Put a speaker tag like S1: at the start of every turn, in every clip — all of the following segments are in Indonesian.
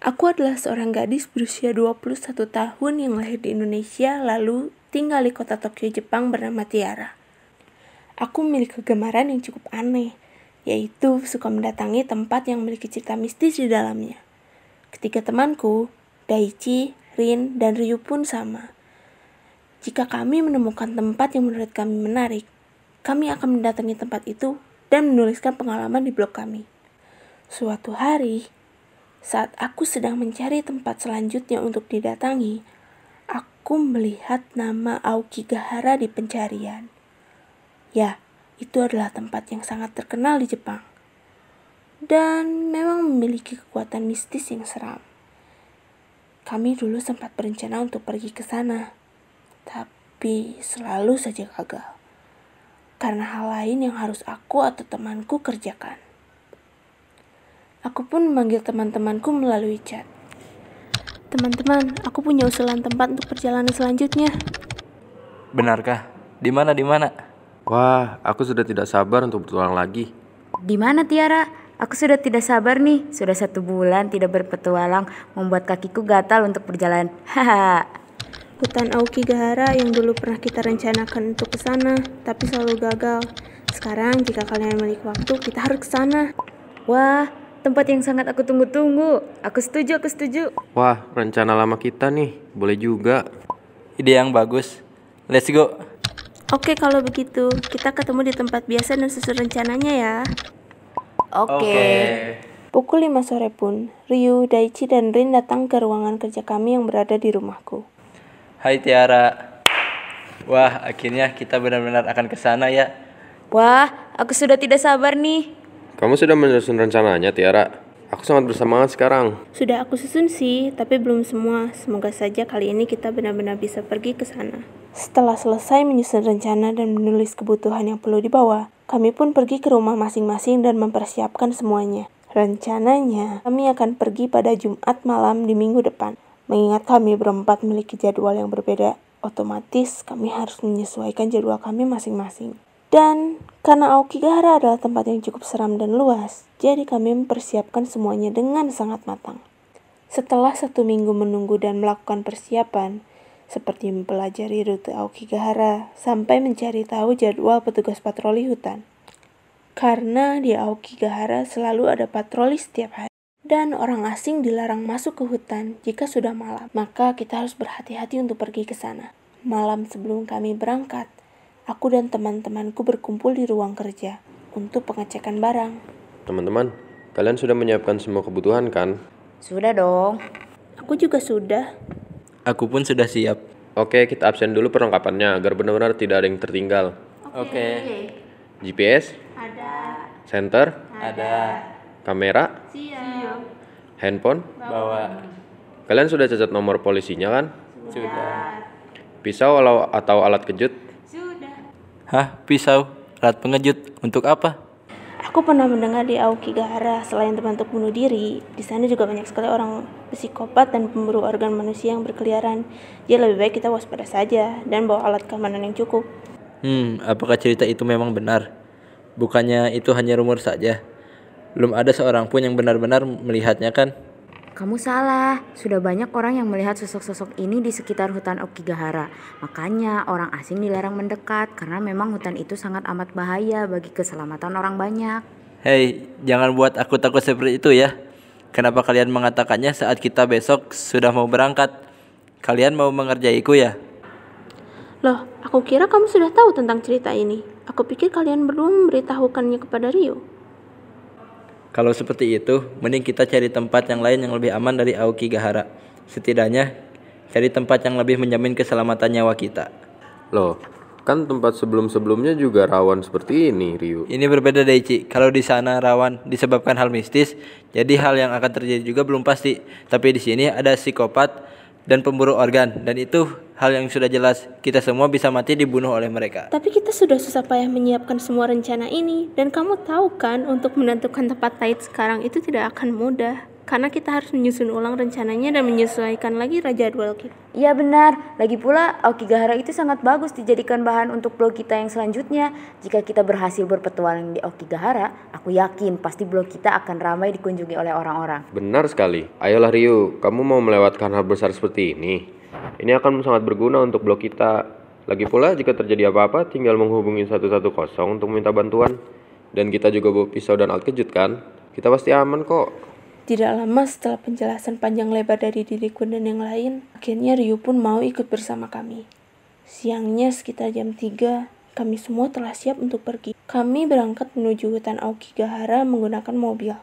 S1: Aku adalah seorang gadis berusia 21 tahun yang lahir di Indonesia lalu tinggal di kota Tokyo, Jepang bernama Tiara. Aku memiliki kegemaran yang cukup aneh, yaitu suka mendatangi tempat yang memiliki cerita mistis di dalamnya. Ketika temanku, Daichi, Rin, dan Ryu pun sama. Jika kami menemukan tempat yang menurut kami menarik, kami akan mendatangi tempat itu dan menuliskan pengalaman di blog kami. Suatu hari, saat aku sedang mencari tempat selanjutnya untuk didatangi, aku melihat nama Aokigahara di pencarian. Ya, itu adalah tempat yang sangat terkenal di Jepang. Dan memang memiliki kekuatan mistis yang seram. Kami dulu sempat berencana untuk pergi ke sana, tapi selalu saja gagal. Karena hal lain yang harus aku atau temanku kerjakan. Aku pun memanggil teman-temanku melalui chat. Teman-teman, aku punya usulan tempat untuk perjalanan selanjutnya.
S2: Benarkah? Di mana di mana?
S3: Wah, aku sudah tidak sabar untuk bertualang lagi.
S4: Di mana Tiara? Aku sudah tidak sabar nih. Sudah satu bulan tidak berpetualang, membuat kakiku gatal untuk berjalan. Haha.
S1: Hutan Aokigahara yang dulu pernah kita rencanakan untuk ke sana, tapi selalu gagal. Sekarang jika kalian memiliki waktu, kita harus ke sana.
S4: Wah, tempat yang sangat aku tunggu-tunggu. Aku setuju, aku setuju.
S3: Wah, rencana lama kita nih. Boleh juga.
S2: Ide yang bagus. Let's go.
S1: Oke, kalau begitu, kita ketemu di tempat biasa dan sesuai rencananya ya.
S4: Oke.
S1: Pukul 5 sore pun, Ryu, Daichi, dan Rin datang ke ruangan kerja kami yang berada di rumahku.
S2: Hai Tiara. Wah, akhirnya kita benar-benar akan ke sana ya.
S4: Wah, aku sudah tidak sabar nih.
S3: Kamu sudah menyusun rencananya, Tiara? Aku sangat bersemangat sekarang.
S1: Sudah aku susun sih, tapi belum semua. Semoga saja kali ini kita benar-benar bisa pergi ke sana. Setelah selesai menyusun rencana dan menulis kebutuhan yang perlu dibawa, kami pun pergi ke rumah masing-masing dan mempersiapkan semuanya. Rencananya, kami akan pergi pada Jumat malam di minggu depan. Mengingat kami berempat memiliki jadwal yang berbeda, otomatis kami harus menyesuaikan jadwal kami masing-masing. Dan karena Aokigahara adalah tempat yang cukup seram dan luas, jadi kami mempersiapkan semuanya dengan sangat matang. Setelah satu minggu menunggu dan melakukan persiapan, seperti mempelajari rute Aokigahara sampai mencari tahu jadwal petugas patroli hutan. Karena di Aokigahara selalu ada patroli setiap hari dan orang asing dilarang masuk ke hutan jika sudah malam, maka kita harus berhati-hati untuk pergi ke sana. Malam sebelum kami berangkat, aku dan teman-temanku berkumpul di ruang kerja untuk pengecekan barang.
S3: Teman-teman, kalian sudah menyiapkan semua kebutuhan kan?
S4: Sudah dong.
S1: Aku juga sudah.
S2: Aku pun sudah siap.
S3: Oke, kita absen dulu perlengkapannya agar benar-benar tidak ada yang tertinggal.
S2: Oke.
S3: GPS,
S1: Ada.
S3: center,
S2: Ada.
S3: kamera,
S1: Siap.
S3: handphone.
S2: Bawa.
S3: Kalian sudah catat nomor polisinya kan?
S2: Sudah.
S3: Pisau atau alat kejut?
S2: Hah, pisau? Alat pengejut untuk apa?
S1: Aku pernah mendengar di Aokigahara selain tempat untuk bunuh diri, di sana juga banyak sekali orang psikopat dan pemburu organ manusia yang berkeliaran. Jadi lebih baik kita waspada saja dan bawa alat keamanan yang cukup.
S2: Hmm, apakah cerita itu memang benar? Bukannya itu hanya rumor saja. Belum ada seorang pun yang benar-benar melihatnya kan?
S4: Kamu salah. Sudah banyak orang yang melihat sosok-sosok ini di sekitar hutan Okigahara. Makanya orang asing dilarang mendekat karena memang hutan itu sangat amat bahaya bagi keselamatan orang banyak.
S2: Hei, jangan buat aku takut seperti itu ya. Kenapa kalian mengatakannya saat kita besok sudah mau berangkat? Kalian mau mengerjaiku ya?
S1: Loh, aku kira kamu sudah tahu tentang cerita ini. Aku pikir kalian berdua memberitahukannya kepada Rio.
S2: Kalau seperti itu, mending kita cari tempat yang lain yang lebih aman dari Aokigahara. Setidaknya, cari tempat yang lebih menjamin keselamatan nyawa kita.
S3: Loh, kan tempat sebelum-sebelumnya juga rawan seperti ini, Ryu.
S2: Ini berbeda Daichi. Kalau di sana rawan disebabkan hal mistis, jadi hal yang akan terjadi juga belum pasti. Tapi di sini ada psikopat dan pemburu organ dan itu hal yang sudah jelas kita semua bisa mati dibunuh oleh mereka.
S1: Tapi kita sudah susah payah menyiapkan semua rencana ini dan kamu tahu kan untuk menentukan tempat lain sekarang itu tidak akan mudah karena kita harus menyusun ulang rencananya dan menyesuaikan lagi jadwal kita.
S4: Iya benar, lagi pula Aokigahara itu sangat bagus dijadikan bahan untuk blog kita yang selanjutnya. Jika kita berhasil berpetualang di Aokigahara, aku yakin pasti blog kita akan ramai dikunjungi oleh orang-orang.
S3: Benar sekali. Ayolah Ryu, kamu mau melewatkan hal besar seperti ini? Ini akan sangat berguna untuk blog kita. Lagi pula jika terjadi apa-apa tinggal menghubungi 110 untuk minta bantuan. Dan kita juga bawa pisau dan alat kejut kan? Kita pasti aman kok.
S1: Tidak lama setelah penjelasan panjang lebar dari diriku dan yang lain, akhirnya Ryu pun mau ikut bersama kami. Siangnya sekitar jam 3, kami semua telah siap untuk pergi. Kami berangkat menuju hutan Aokigahara menggunakan mobil.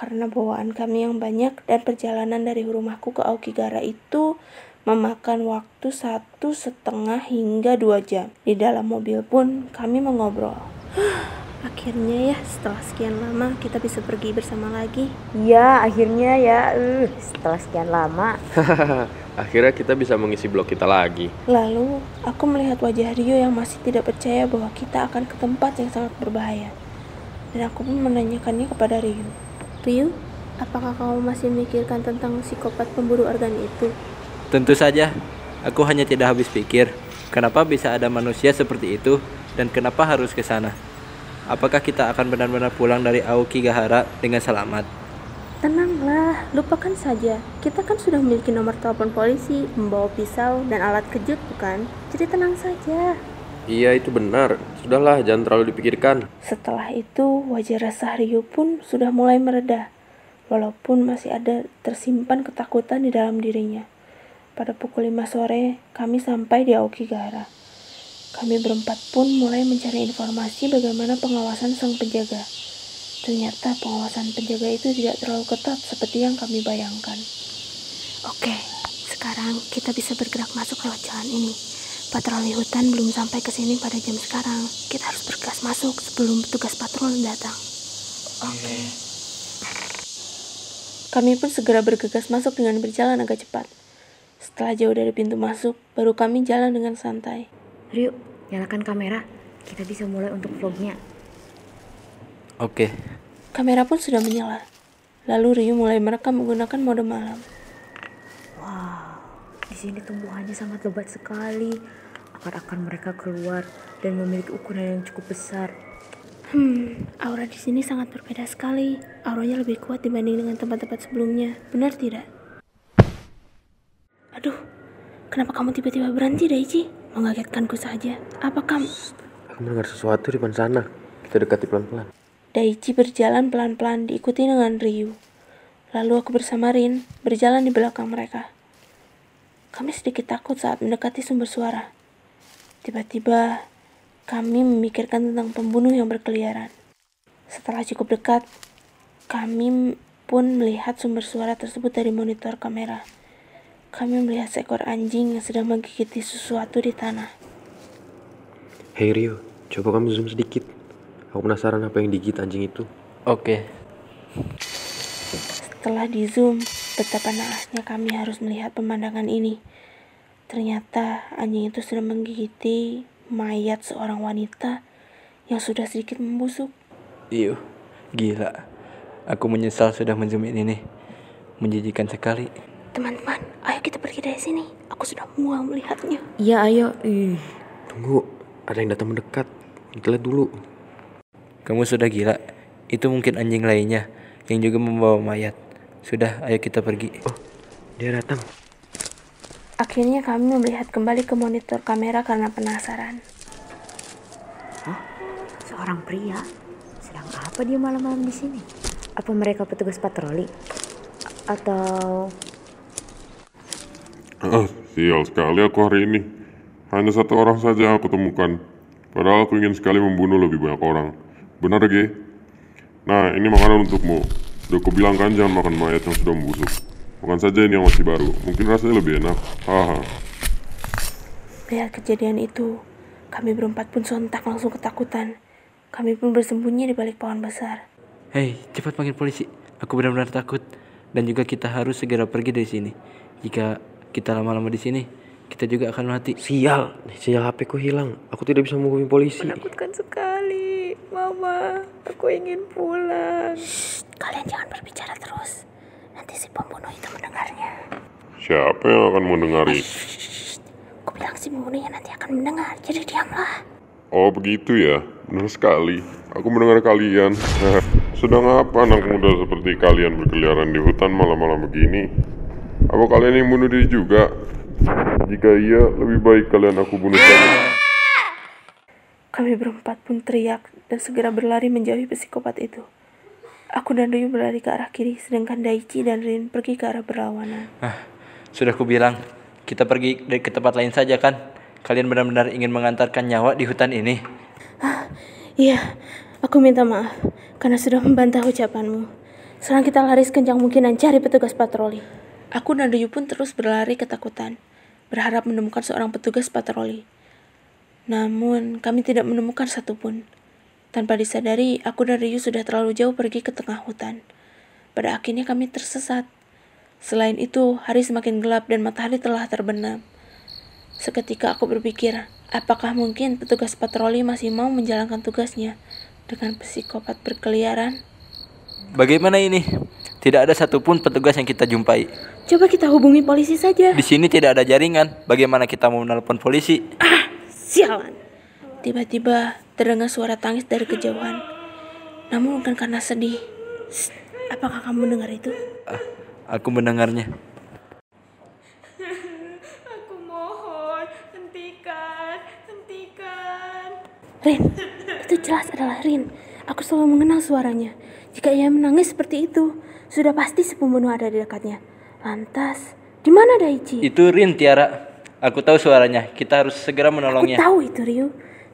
S1: Karena bawaan kami yang banyak dan perjalanan dari rumahku ke Aokigahara itu memakan waktu satu setengah hingga dua jam. Di dalam mobil pun kami mengobrol. Akhirnya ya, setelah sekian lama kita bisa pergi bersama lagi.
S4: Iya, akhirnya ya, uh, setelah sekian lama.
S3: Akhirnya kita bisa mengisi blog kita lagi.
S1: Lalu, aku melihat wajah Rio yang masih tidak percaya bahwa kita akan ke tempat yang sangat berbahaya. Dan aku pun menanyakannya kepada Rio. Rio, apakah kamu masih memikirkan tentang psikopat pemburu organ itu?
S2: Tentu saja, aku hanya tidak habis pikir. Kenapa bisa ada manusia seperti itu dan kenapa harus ke sana? Apakah kita akan benar-benar pulang dari Aokigahara dengan selamat?
S1: Tenanglah, lupakan saja. Kita kan sudah memiliki nomor telepon polisi, membawa pisau, dan alat kejut, bukan? Jadi tenang saja.
S3: Iya itu benar. Sudahlah, jangan terlalu dipikirkan.
S1: Setelah itu, wajah resah Ryu pun sudah mulai mereda. Walaupun masih ada tersimpan ketakutan di dalam dirinya. Pada pukul 5 sore, kami sampai di Aokigahara. Kami berempat pun mulai mencari informasi bagaimana pengawasan sang penjaga. Ternyata pengawasan penjaga itu tidak terlalu ketat seperti yang kami bayangkan. Oke, sekarang kita bisa bergerak masuk lewat jalan ini. Patroli hutan belum sampai ke sini pada jam sekarang. Kita harus bergegas masuk sebelum petugas patroli datang. Oke. Kami pun segera bergegas masuk dengan berjalan agak cepat. Setelah jauh dari pintu masuk, baru kami jalan dengan santai.
S4: Rio, nyalakan kamera. Kita bisa mulai untuk vlognya.
S2: Oke.
S1: Kamera pun sudah menyala. Lalu Rio mulai merekam menggunakan mode malam.
S4: Wow, di sini tumbuhannya sangat lebat sekali. Akar-akar mereka keluar dan memiliki ukuran yang cukup besar.
S1: Hmm, aura di sini sangat berbeda sekali. Auranya lebih kuat dibanding dengan tempat-tempat sebelumnya. Benar tidak? Aduh, kenapa kamu tiba-tiba berhenti, Daichi? Mengagetkanku saja. Apa kamu?
S3: Aku mendengar sesuatu di depan sana. Kita dekati pelan-pelan.
S1: Daichi berjalan pelan-pelan diikuti dengan Ryu. Lalu aku bersama Rin berjalan di belakang mereka. Kami sedikit takut saat mendekati sumber suara. Tiba-tiba, kami memikirkan tentang pembunuh yang berkeliaran. Setelah cukup dekat, kami pun melihat sumber suara tersebut dari monitor kamera kami melihat seekor anjing yang sedang menggigiti sesuatu di tanah.
S3: Hei Rio, coba kamu zoom sedikit. Aku penasaran apa yang digigit anjing itu.
S2: Oke.
S1: Setelah di zoom, betapa naasnya kami harus melihat pemandangan ini. Ternyata anjing itu sedang menggigiti mayat seorang wanita yang sudah sedikit membusuk.
S2: Iyo, gila. Aku menyesal sudah menzumin ini. Menjijikan sekali.
S1: Teman-teman, ayo kita pergi dari sini. Aku sudah mual melihatnya.
S4: Iya, ayo. Ih.
S3: Tunggu, ada yang datang mendekat. Kita lihat dulu.
S2: Kamu sudah gila. Itu mungkin anjing lainnya yang juga membawa mayat. Sudah, ayo kita pergi.
S3: Oh, dia datang.
S1: Akhirnya kami melihat kembali ke monitor kamera karena penasaran.
S4: Hah? Seorang pria? Sedang apa dia malam-malam di sini? Apa mereka petugas patroli? Atau
S5: Ah, sial sekali aku hari ini. Hanya satu orang saja aku temukan. Padahal aku ingin sekali membunuh lebih banyak orang. Benar, Ge? Nah, ini makanan untukmu. Udah aku bilang kan jangan makan mayat yang sudah membusuk. Makan saja ini yang masih baru. Mungkin rasanya lebih enak. Haha.
S1: Melihat kejadian itu, kami berempat pun sontak langsung ketakutan. Kami pun bersembunyi di balik pohon besar.
S2: Hei, cepat panggil polisi. Aku benar-benar takut. Dan juga kita harus segera pergi dari sini. Jika kita lama-lama di sini, kita juga akan mati.
S3: Sial, sinyal HP ku hilang. Aku tidak bisa menghubungi polisi.
S1: Menakutkan sekali, Mama. Aku ingin pulang. Shh, kalian jangan berbicara terus. Nanti si pembunuh itu mendengarnya.
S5: Siapa yang akan mendengar ini?
S1: Aku bilang si pembunuhnya nanti akan mendengar, jadi diamlah.
S5: Oh begitu ya, benar sekali. Aku mendengar kalian. Sedang apa anak muda seperti kalian berkeliaran di hutan malam-malam begini? Apa kalian yang bunuh diri juga? Jika iya, lebih baik kalian aku bunuh saja.
S1: Kami berempat pun teriak dan segera berlari menjauhi psikopat itu. Aku dan Ryu berlari ke arah kiri, sedangkan Daichi dan Rin pergi ke arah berlawanan.
S2: Ah, sudah kubilang, kita pergi dari ke tempat lain saja kan? Kalian benar-benar ingin mengantarkan nyawa di hutan ini?
S1: Iya, aku minta maaf karena sudah membantah ucapanmu. Sekarang kita lari sekencang mungkin dan cari petugas patroli. Aku dan Ryu pun terus berlari ketakutan, berharap menemukan seorang petugas patroli. Namun, kami tidak menemukan satupun. Tanpa disadari, aku dan Ryu sudah terlalu jauh pergi ke tengah hutan. Pada akhirnya kami tersesat. Selain itu, hari semakin gelap dan matahari telah terbenam. Seketika aku berpikir, apakah mungkin petugas patroli masih mau menjalankan tugasnya dengan psikopat berkeliaran?
S2: Bagaimana ini? Tidak ada satupun petugas yang kita jumpai.
S1: Coba kita hubungi polisi saja.
S2: Di sini tidak ada jaringan. Bagaimana kita mau menelpon polisi?
S1: Sialan. Tiba-tiba terdengar suara tangis dari kejauhan. Namun bukan karena sedih. Shh, apakah kamu mendengar itu?
S2: Ah, aku mendengarnya.
S6: Aku mohon, hentikan, hentikan.
S1: Rin, itu jelas adalah Rin. Aku selalu mengenal suaranya. Jika ia menangis seperti itu, sudah pasti si pembunuh ada di dekatnya. Lantas, di mana Daichi?
S2: Itu Rin Tiara. Aku tahu suaranya. Kita harus segera menolongnya.
S1: Aku tahu itu Ryu.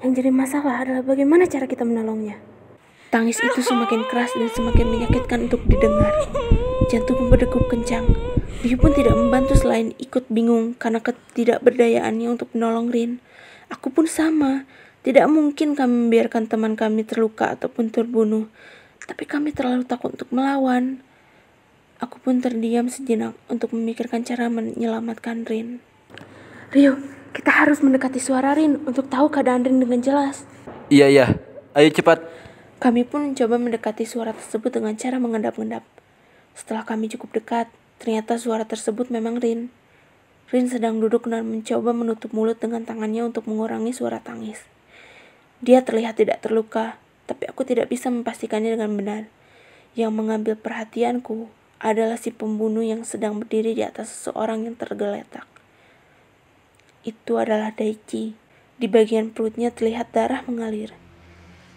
S1: Yang jadi masalah adalah bagaimana cara kita menolongnya. Tangis itu semakin keras dan semakin menyakitkan untuk didengar. Jantungku berdegup kencang. Ryu pun tidak membantu selain ikut bingung karena ketidakberdayaannya untuk menolong Rin. Aku pun sama. Tidak mungkin kami membiarkan teman kami terluka ataupun terbunuh. Tapi kami terlalu takut untuk melawan. Aku pun terdiam sejenak untuk memikirkan cara menyelamatkan Rin. Rio, kita harus mendekati suara Rin untuk tahu keadaan Rin dengan jelas.
S2: Iya, iya. Ayo cepat.
S1: Kami pun mencoba mendekati suara tersebut dengan cara mengendap-endap. Setelah kami cukup dekat, ternyata suara tersebut memang Rin. Rin sedang duduk dan mencoba menutup mulut dengan tangannya untuk mengurangi suara tangis. Dia terlihat tidak terluka, tapi aku tidak bisa memastikannya dengan benar. Yang mengambil perhatianku adalah si pembunuh yang sedang berdiri di atas seseorang yang tergeletak. Itu adalah Daichi. Di bagian perutnya terlihat darah mengalir.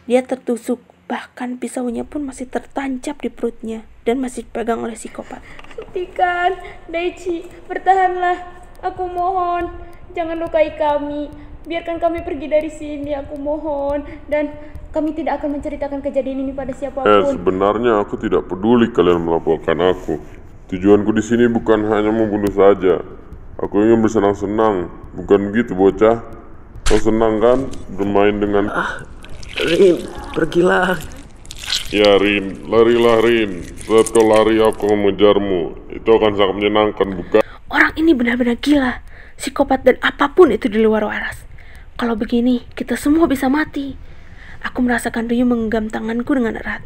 S1: Dia tertusuk, bahkan pisaunya pun masih tertancap di perutnya dan masih dipegang oleh psikopat.
S6: Hentikan, Daichi, bertahanlah. Aku mohon, jangan lukai kami. Biarkan kami pergi dari sini, aku mohon. Dan kami tidak akan menceritakan kejadian ini pada
S5: Eh,
S6: siapa pun.
S5: sebenarnya aku tidak peduli kalian melaporkan aku. Tujuanku di sini bukan hanya membunuh saja. Aku ingin bersenang-senang, bukan begitu bocah? Kau senang kan bermain dengan...
S2: Rin, pergilah.
S5: Ya Rin, larilah Rin. Saat kau lari aku mengejarmu. Itu akan sangat menyenangkan, bukan?
S1: Orang ini benar-benar gila, psikopat dan apa pun itu di luar waras. Kalau begini, kita semua bisa mati. Aku merasakan Ryu menggenggam tanganku dengan erat.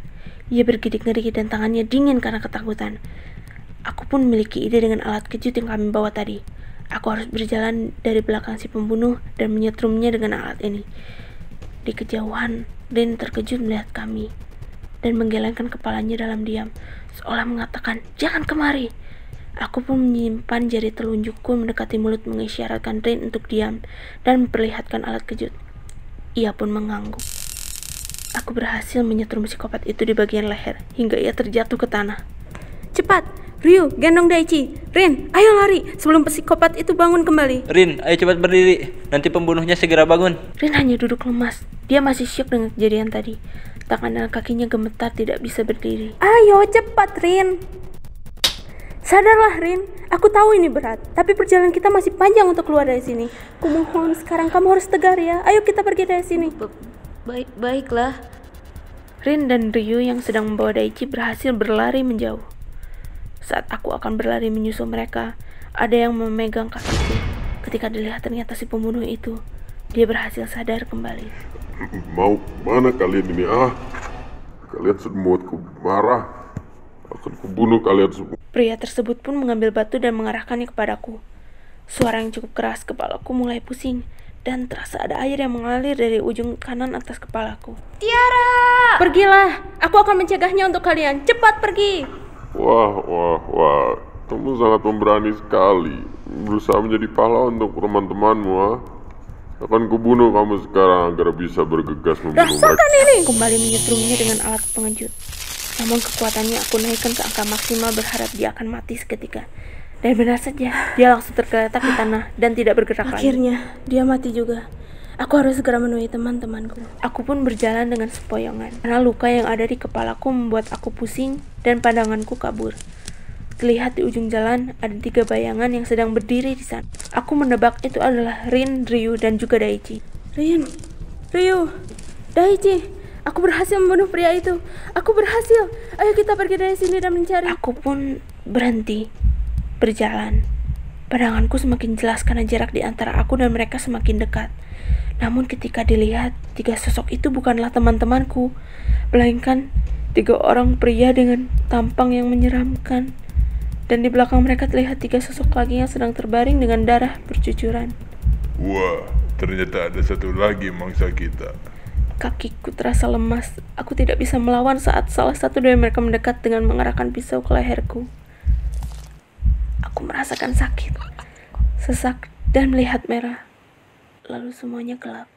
S1: Ia bergidik ngeri dan tangannya dingin karena ketakutan. Aku pun memiliki ide dengan alat kejut yang kami bawa tadi. Aku harus berjalan dari belakang si pembunuh dan menyetrumnya dengan alat ini. Di kejauhan, Rin terkejut melihat kami dan menggelengkan kepalanya dalam diam, seolah mengatakan, "Jangan kemari." Aku pun menyimpan jari telunjukku mendekati mulut mengisyaratkan Rin untuk diam dan memperlihatkan alat kejut. Ia pun mengangguk. Aku berhasil menyetrum psikopat itu di bagian leher hingga ia terjatuh ke tanah. Cepat, Ryu, gendong Daichi. Rin, ayo lari sebelum psikopat itu bangun kembali.
S2: Rin, ayo cepat berdiri. Nanti pembunuhnya segera bangun.
S1: Rin hanya duduk lemas. Dia masih syok dengan kejadian tadi. Tangan dan kakinya gemetar tidak bisa berdiri. Ayo cepat, Rin. Sadarlah, Rin. Aku tahu ini berat, tapi perjalanan kita masih panjang untuk keluar dari sini. Kumohon, sekarang kamu harus tegar ya. Ayo kita pergi dari sini.
S4: Baik, baiklah.
S1: Rin dan Ryu yang sedang membawa Daichi berhasil berlari menjauh. Saat aku akan berlari menyusul mereka, ada yang memegang kakiku. Ketika dilihat ternyata si pembunuh itu, dia berhasil sadar kembali.
S5: Mau mana kalian ini ah? Kalian sudah membuatku marah. Akan kubunuh kalian semua.
S1: Pria tersebut pun mengambil batu dan mengarahkannya kepadaku. Suara yang cukup keras, kepalaku mulai pusing, dan terasa ada air yang mengalir dari ujung kanan atas kepalaku.
S6: Tiara! Pergilah, aku akan mencegahnya untuk kalian. Cepat pergi!
S5: Wah, wah, wah. Kamu sangat pemberani sekali. Berusaha menjadi pahlawan untuk teman-temanmu, ha? Akan kubunuh kamu sekarang agar bisa bergegas membunuh mereka.
S6: Rasakan ini!
S1: Kembali menyetruminya dengan alat pengejut. Namun kekuatannya aku naikkan ke angka maksimal berharap dia akan mati seketika. Dan benar saja, dia langsung tergeletak di tanah dan tidak bergerak lagi.
S6: Akhirnya, dia mati juga. Aku harus segera menemui teman-temanku.
S1: Aku pun berjalan dengan sepoyongan, karena luka yang ada di kepalaku membuat aku pusing dan pandanganku kabur. Terlihat di ujung jalan ada tiga bayangan yang sedang berdiri di sana. Aku menebak itu adalah Rin, Ryu, dan juga Daichi.
S6: Rin, Ryu, Daichi, aku berhasil membunuh pria itu. Aku berhasil. Ayo kita pergi dari sini dan mencari.
S1: Aku pun berhenti berjalan. Pandanganku semakin jelas karena jarak di antara aku dan mereka semakin dekat. Namun ketika dilihat, tiga sosok itu bukanlah teman-temanku, melainkan tiga orang pria dengan tampang yang menyeramkan. Dan di belakang mereka terlihat tiga sosok lagi yang sedang terbaring dengan darah bercucuran.
S7: Wah, ternyata ada satu lagi mangsa kita.
S1: Kakiku terasa lemas. Aku tidak bisa melawan saat salah satu dari mereka mendekat dengan mengarahkan pisau ke leherku. Aku merasakan sakit, sesak, dan melihat merah. Lalu semuanya gelap.